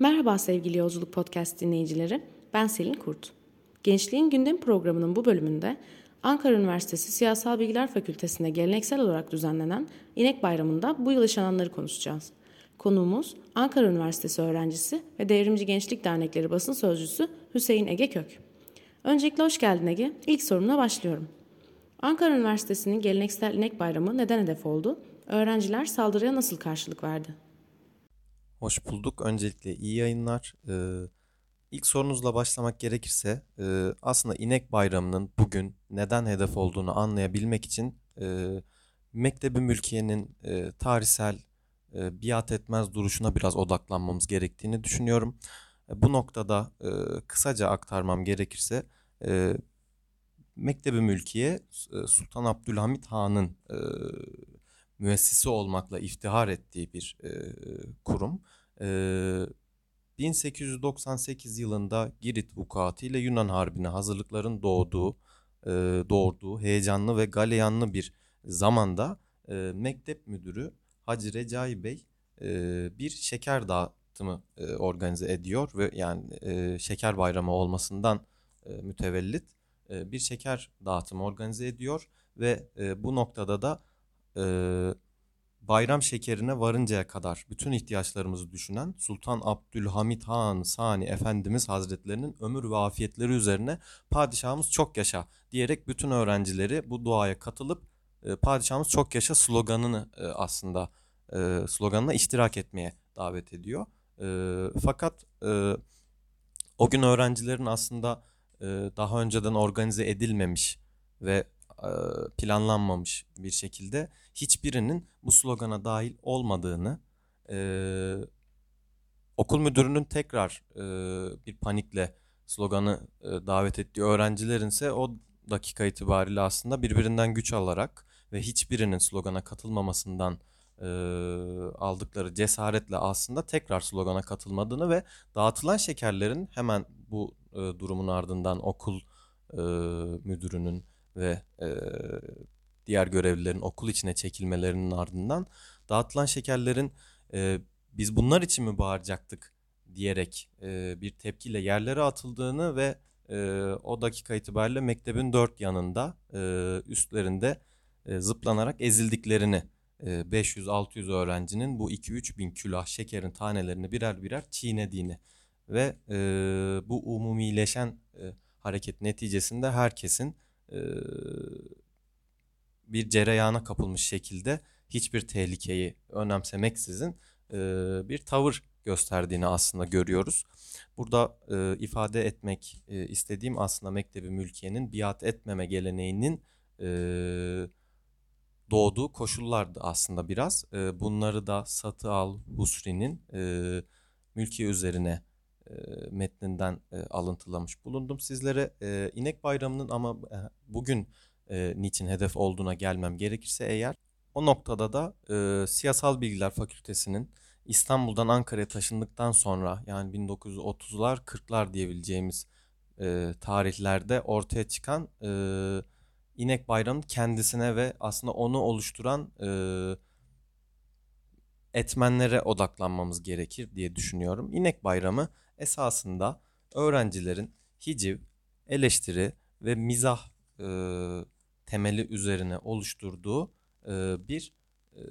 Merhaba sevgili Yolculuk Podcast dinleyicileri. Ben Selin Kurt. Gençliğin Gündem programının bu bölümünde Ankara Üniversitesi Siyasal Bilgiler Fakültesi'nde geleneksel olarak düzenlenen İnek Bayramı'nda bu yıl yaşananları konuşacağız. Konuğumuz Ankara Üniversitesi öğrencisi ve Devrimci Gençlik Dernekleri basın sözcüsü Hüseyin Ege Kök. Öncelikle hoş geldin Ege. İlk sorumla başlıyorum. Ankara Üniversitesi'nin geleneksel İnek Bayramı neden hedef oldu? Öğrenciler saldırıya nasıl karşılık verdi? Hoş bulduk. Öncelikle iyi yayınlar. Ee, ilk sorunuzla başlamak gerekirse e, aslında İnek Bayramı'nın bugün neden hedef olduğunu anlayabilmek için e, Mektebi Mülkiye'nin e, tarihsel e, biat etmez duruşuna biraz odaklanmamız gerektiğini düşünüyorum. E, bu noktada e, kısaca aktarmam gerekirse e, Mektebi Mülkiye e, Sultan Abdülhamit Han'ın e, müessisi olmakla iftihar ettiği bir e, kurum. E, 1898 yılında Girit vukuatı ile Yunan Harbi'ne hazırlıkların doğduğu, e, doğurduğu heyecanlı ve galeyanlı bir zamanda e, mektep müdürü Hacı Recai Bey e, bir şeker dağıtımı e, organize ediyor ve yani e, şeker bayramı olmasından e, mütevellit e, bir şeker dağıtımı organize ediyor ve e, bu noktada da e, bayram şekerine varıncaya kadar bütün ihtiyaçlarımızı düşünen Sultan Abdülhamit Han Sani Efendimiz Hazretlerinin ömür ve afiyetleri üzerine padişahımız çok yaşa diyerek bütün öğrencileri bu duaya katılıp e, padişahımız çok yaşa sloganını e, aslında e, sloganına iştirak etmeye davet ediyor. E, fakat e, o gün öğrencilerin aslında e, daha önceden organize edilmemiş ve planlanmamış bir şekilde hiçbirinin bu slogana dahil olmadığını e, okul müdürünün tekrar e, bir panikle sloganı e, davet ettiği öğrencilerin ise o dakika itibariyle aslında birbirinden güç alarak ve hiçbirinin slogana katılmamasından e, aldıkları cesaretle aslında tekrar slogana katılmadığını ve dağıtılan şekerlerin hemen bu e, durumun ardından okul e, müdürünün ve e, diğer görevlilerin okul içine çekilmelerinin ardından dağıtılan şekerlerin e, biz bunlar için mi bağıracaktık? diyerek e, bir tepkiyle yerlere atıldığını ve e, o dakika itibariyle mektebin dört yanında e, üstlerinde e, zıplanarak ezildiklerini 500-600 öğrencinin bu 2-3 bin külah şekerin tanelerini birer birer çiğnediğini ve e, bu umumileşen e, hareket neticesinde herkesin e, bir cereyana kapılmış şekilde hiçbir tehlikeyi önemsemeksizin bir tavır gösterdiğini aslında görüyoruz. Burada e, ifade etmek e, istediğim aslında Mektebi Mülkiye'nin biat etmeme geleneğinin e, doğduğu koşullardı aslında biraz. E, bunları da Satı Al Husri'nin e, Mülkiye üzerine metninden e, alıntılamış bulundum sizlere. E, İnek Bayramı'nın ama e, bugün e, niçin hedef olduğuna gelmem gerekirse eğer o noktada da e, Siyasal Bilgiler Fakültesi'nin İstanbul'dan Ankara'ya taşındıktan sonra yani 1930'lar 40'lar diyebileceğimiz e, tarihlerde ortaya çıkan e, İnek Bayramı'nın kendisine ve aslında onu oluşturan e, etmenlere odaklanmamız gerekir diye düşünüyorum. İnek Bayramı esasında öğrencilerin hiciv, eleştiri ve mizah e, temeli üzerine oluşturduğu e, bir e,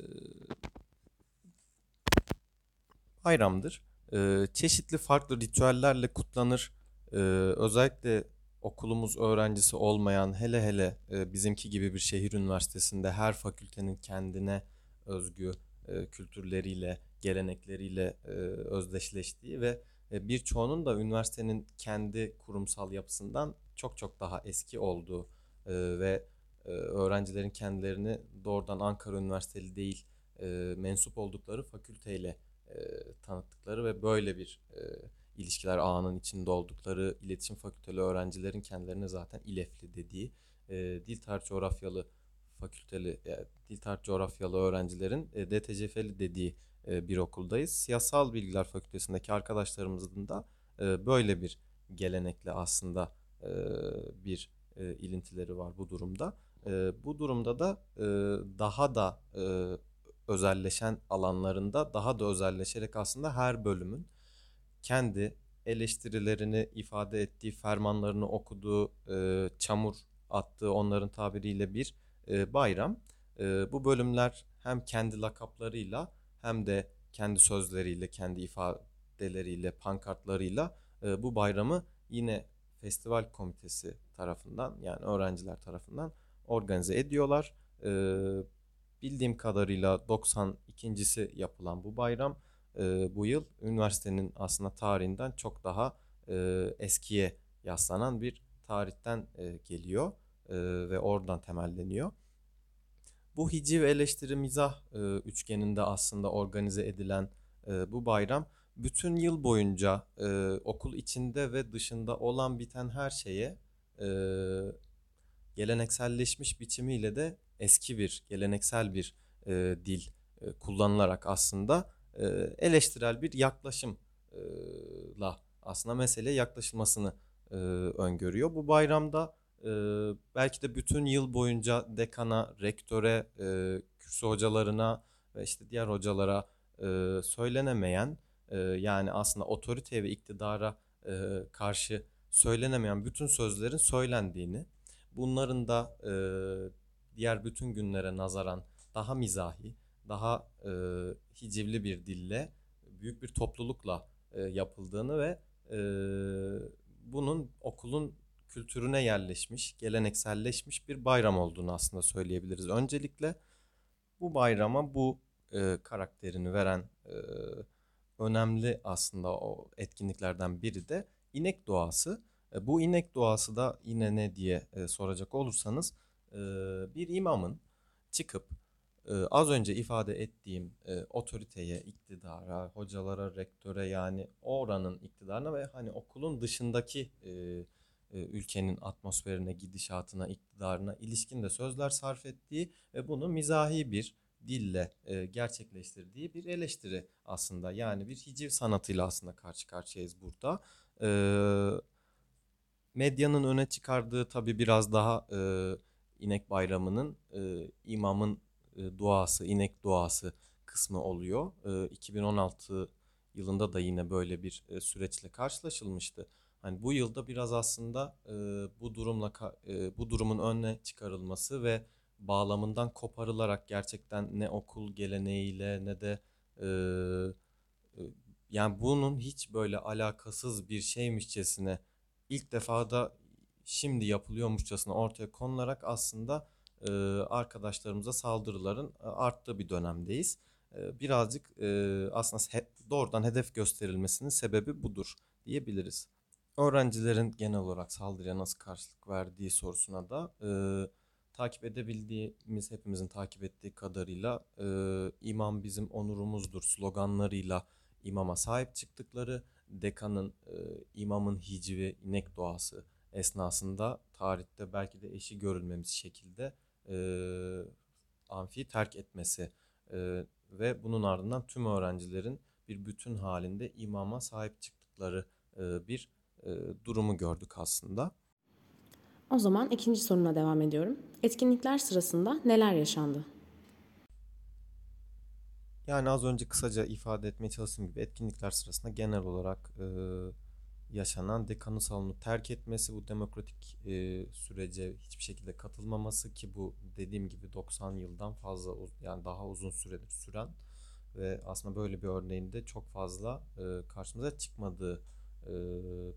bayramdır. E, çeşitli farklı ritüellerle kutlanır. E, özellikle okulumuz öğrencisi olmayan hele hele e, bizimki gibi bir şehir üniversitesinde her fakültenin kendine özgü e, kültürleriyle, gelenekleriyle e, özdeşleştiği ve birçoğunun da üniversitenin kendi kurumsal yapısından çok çok daha eski olduğu e, ve e, öğrencilerin kendilerini doğrudan Ankara Üniversiteli değil e, mensup oldukları fakülteyle e, tanıttıkları ve böyle bir e, ilişkiler ağının içinde oldukları iletişim fakülteli öğrencilerin kendilerine zaten İLEF'li dediği e, dil tarih coğrafyalı fakülteli yani dil tarih coğrafyalı öğrencilerin e, DTCF'li dediği e, bir okuldayız. Siyasal Bilgiler Fakültesindeki arkadaşlarımızın da e, böyle bir gelenekle aslında e, bir e, ilintileri var bu durumda. E, bu durumda da e, daha da e, özelleşen alanlarında daha da özelleşerek aslında her bölümün kendi eleştirilerini ifade ettiği, fermanlarını okuduğu, e, çamur attığı onların tabiriyle bir e, bayram. E, bu bölümler hem kendi lakaplarıyla hem de kendi sözleriyle, kendi ifadeleriyle, pankartlarıyla e, bu bayramı yine festival komitesi tarafından yani öğrenciler tarafından organize ediyorlar. E, bildiğim kadarıyla 92.si yapılan bu bayram e, bu yıl üniversitenin aslında tarihinden çok daha e, eskiye yaslanan bir tarihten e, geliyor e, ve oradan temelleniyor. Bu hiciv eleştiri mizah e, üçgeninde aslında organize edilen e, bu bayram bütün yıl boyunca e, okul içinde ve dışında olan biten her şeye e, gelenekselleşmiş biçimiyle de eski bir, geleneksel bir e, dil e, kullanılarak aslında e, eleştirel bir yaklaşımla aslında meseleye yaklaşılmasını e, öngörüyor. Bu bayramda e, belki de bütün yıl boyunca dekana, rektöre, e, kürsü hocalarına ve işte diğer hocalara e, söylenemeyen e, yani aslında otorite ve iktidara e, karşı söylenemeyen bütün sözlerin söylendiğini, bunların da e, diğer bütün günlere nazaran daha mizahi, daha e, hicivli bir dille, büyük bir toplulukla e, yapıldığını ve e, bunun okulun kültürüne yerleşmiş, gelenekselleşmiş bir bayram olduğunu aslında söyleyebiliriz. Öncelikle bu bayrama bu e, karakterini veren e, önemli aslında o etkinliklerden biri de inek doğası. E, bu inek doğası da yine ne diye e, soracak olursanız e, bir imamın çıkıp e, az önce ifade ettiğim e, otoriteye, iktidara, hocalara, rektöre yani oranın iktidarına ve hani okulun dışındaki e, ülkenin atmosferine, gidişatına, iktidarına ilişkin de sözler sarf ettiği ve bunu mizahi bir dille e, gerçekleştirdiği bir eleştiri aslında. Yani bir hiciv sanatıyla aslında karşı karşıyayız burada. E, medyanın öne çıkardığı tabii biraz daha e, inek bayramının e, imamın e, duası, inek duası kısmı oluyor. E, 2016 yılında da yine böyle bir e, süreçle karşılaşılmıştı. Hani bu yılda biraz aslında e, bu durumla e, bu durumun önüne çıkarılması ve bağlamından koparılarak gerçekten ne okul geleneğiyle ne de e, e, yani bunun hiç böyle alakasız bir şeymişçesine ilk defa da şimdi yapılıyormuşçasına ortaya konularak aslında e, arkadaşlarımıza saldırıların arttığı bir dönemdeyiz. E, birazcık e, aslında he, doğrudan hedef gösterilmesinin sebebi budur diyebiliriz. Öğrencilerin genel olarak saldırıya nasıl karşılık verdiği sorusuna da e, takip edebildiğimiz, hepimizin takip ettiği kadarıyla e, imam bizim onurumuzdur sloganlarıyla imama sahip çıktıkları, dekanın, e, imamın hicivi, inek doğası esnasında tarihte belki de eşi görülmemiş şekilde e, amfiyi terk etmesi e, ve bunun ardından tüm öğrencilerin bir bütün halinde imama sahip çıktıkları e, bir durumu gördük aslında. O zaman ikinci soruna devam ediyorum. Etkinlikler sırasında neler yaşandı? Yani az önce kısaca ifade etmeye çalıştığım gibi etkinlikler sırasında genel olarak e, yaşanan dekanı salonu terk etmesi, bu demokratik e, sürece hiçbir şekilde katılmaması ki bu dediğim gibi 90 yıldan fazla yani daha uzun süredir süren ve aslında böyle bir örneğinde çok fazla e, karşımıza çıkmadığı e,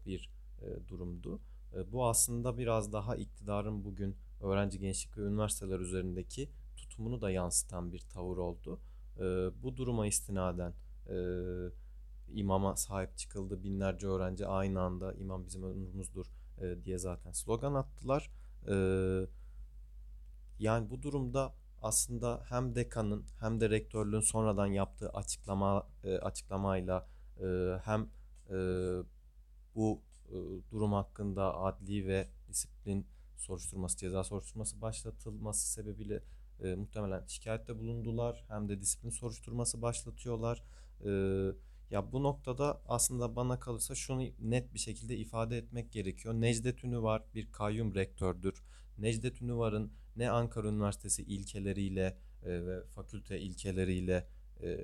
bir e, durumdu. E, bu aslında biraz daha iktidarın bugün öğrenci gençlik ve üniversiteler üzerindeki tutumunu da yansıtan bir tavır oldu. E, bu duruma istinaden e, imama sahip çıkıldı. Binlerce öğrenci aynı anda imam bizim önümüzdür diye zaten slogan attılar. Yani bu durumda aslında hem dekanın hem de rektörlüğün sonradan yaptığı açıklama açıklamayla hem bu e, durum hakkında adli ve disiplin soruşturması, ceza soruşturması başlatılması sebebiyle e, muhtemelen şikayette bulundular. Hem de disiplin soruşturması başlatıyorlar. E, ya bu noktada aslında bana kalırsa şunu net bir şekilde ifade etmek gerekiyor. Necdet Ünüvar bir kayyum rektördür. Necdet Ünüvar'ın ne Ankara Üniversitesi ilkeleriyle e, ve fakülte ilkeleriyle e,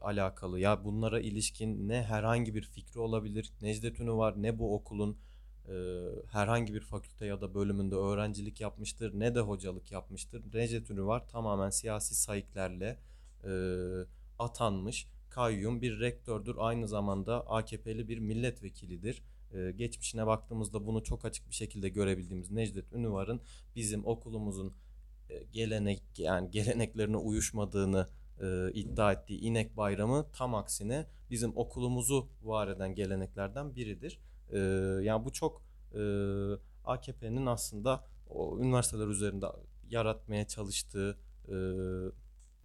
alakalı ya bunlara ilişkin ne herhangi bir fikri olabilir. Necdet Ünüvar ne bu okulun e, herhangi bir fakülte ya da bölümünde öğrencilik yapmıştır ne de hocalık yapmıştır. Necdet Ünüvar tamamen siyasi sayıklarla e, atanmış kayyum bir rektördür. Aynı zamanda AKP'li bir milletvekilidir. Geçmişine baktığımızda bunu çok açık bir şekilde görebildiğimiz Necdet Ünüvar'ın bizim okulumuzun gelenek yani geleneklerine uyuşmadığını e, iddia ettiği inek bayramı tam aksine bizim okulumuzu var eden geleneklerden biridir. E, yani bu çok e, AKP'nin aslında o üniversiteler üzerinde yaratmaya çalıştığı e,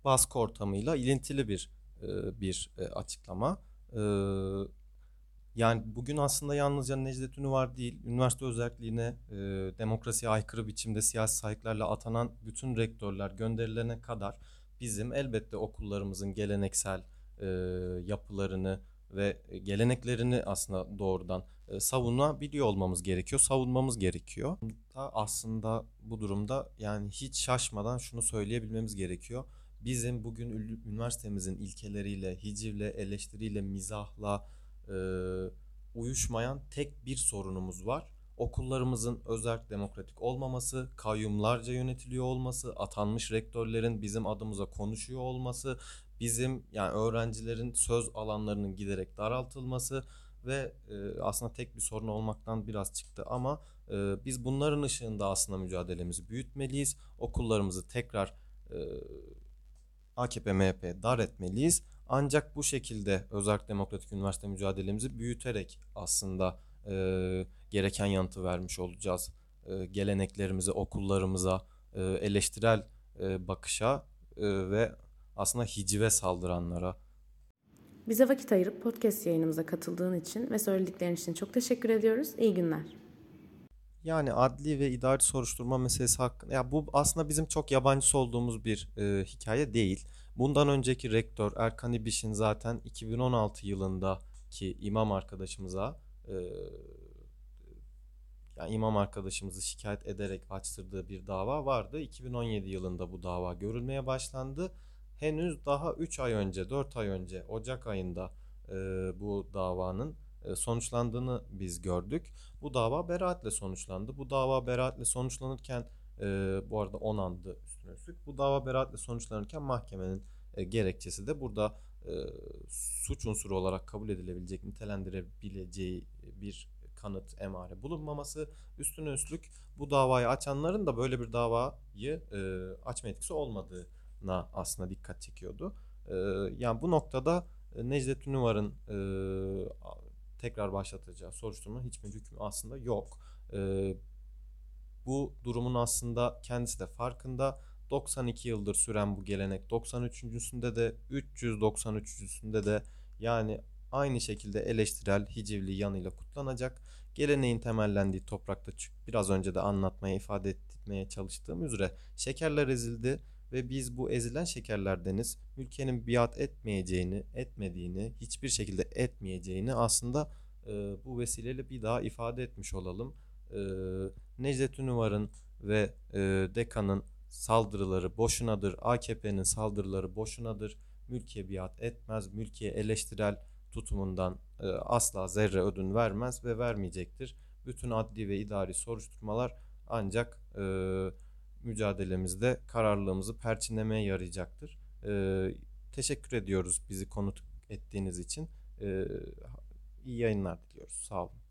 baskı ortamıyla ilintili bir e, bir e, açıklama. E, yani bugün aslında yalnızca Necdet Ünüvar değil, üniversite özelliğine e, demokrasiye aykırı biçimde siyasi sahiplerle atanan bütün rektörler gönderilene kadar bizim elbette okullarımızın geleneksel e, yapılarını ve geleneklerini aslında doğrudan e, savunabiliyor olmamız gerekiyor, savunmamız gerekiyor. Aslında bu durumda yani hiç şaşmadan şunu söyleyebilmemiz gerekiyor bizim bugün üniversitemizin ilkeleriyle, hicivle, eleştiriyle, mizahla e, uyuşmayan tek bir sorunumuz var. Okullarımızın özel demokratik olmaması, kayyumlarca yönetiliyor olması, atanmış rektörlerin bizim adımıza konuşuyor olması, bizim yani öğrencilerin söz alanlarının giderek daraltılması ve e, aslında tek bir sorun olmaktan biraz çıktı ama e, biz bunların ışığında aslında mücadelemizi büyütmeliyiz. Okullarımızı tekrar e, AKP MHP dar etmeliyiz. Ancak bu şekilde Özerk Demokratik Üniversite mücadelemizi büyüterek aslında e, gereken yanıtı vermiş olacağız. E, geleneklerimize, okullarımıza, e, eleştirel e, bakışa e, ve aslında hicive saldıranlara. Bize vakit ayırıp podcast yayınımıza katıldığın için ve söylediklerin için çok teşekkür ediyoruz. İyi günler. Yani adli ve idari soruşturma meselesi hakkında ya bu aslında bizim çok yabancısı olduğumuz bir e, hikaye değil. Bundan önceki rektör Erkan İbiş'in zaten 2016 yılındaki imam arkadaşımıza e, yani imam arkadaşımızı şikayet ederek açtırdığı bir dava vardı. 2017 yılında bu dava görülmeye başlandı. Henüz daha 3 ay önce, 4 ay önce Ocak ayında e, bu davanın e, sonuçlandığını biz gördük. Bu dava beraatle sonuçlandı. Bu dava beraatle sonuçlanırken e, bu arada onandı üstüne üstlük. Bu dava beraatle sonuçlanırken mahkemenin e, gerekçesi de burada e, suç unsuru olarak kabul edilebilecek, nitelendirebileceği bir kanıt, emare bulunmaması. Üstüne üstlük bu davayı açanların da böyle bir davayı e, açma etkisi olmadığına aslında dikkat çekiyordu. E, yani bu noktada e, Necdet Ünüvar'ın e, tekrar başlatacağı soruşturmanın hiçbir hükmü aslında yok. E, bu durumun aslında kendisi de farkında. 92 yıldır süren bu gelenek 93.sünde de 393.sünde de yani aynı şekilde eleştirel hicivli yanıyla kutlanacak. Geleneğin temellendiği toprakta biraz önce de anlatmaya ifade etmeye çalıştığım üzere şekerler ezildi ve biz bu ezilen şekerlerdeniz ülkenin biat etmeyeceğini, etmediğini, hiçbir şekilde etmeyeceğini aslında e, bu vesileyle bir daha ifade etmiş olalım. E, Necdet Ünüvar'ın ve e, Dekan'ın saldırıları boşunadır. AKP'nin saldırıları boşunadır. Mülkiye biat etmez. Mülkiye eleştirel tutumundan e, asla zerre ödün vermez ve vermeyecektir. Bütün adli ve idari soruşturmalar ancak e, mücadelemizde kararlılığımızı perçinlemeye yarayacaktır. E, teşekkür ediyoruz bizi konut ettiğiniz için. E, iyi yayınlar diliyoruz. Sağ olun.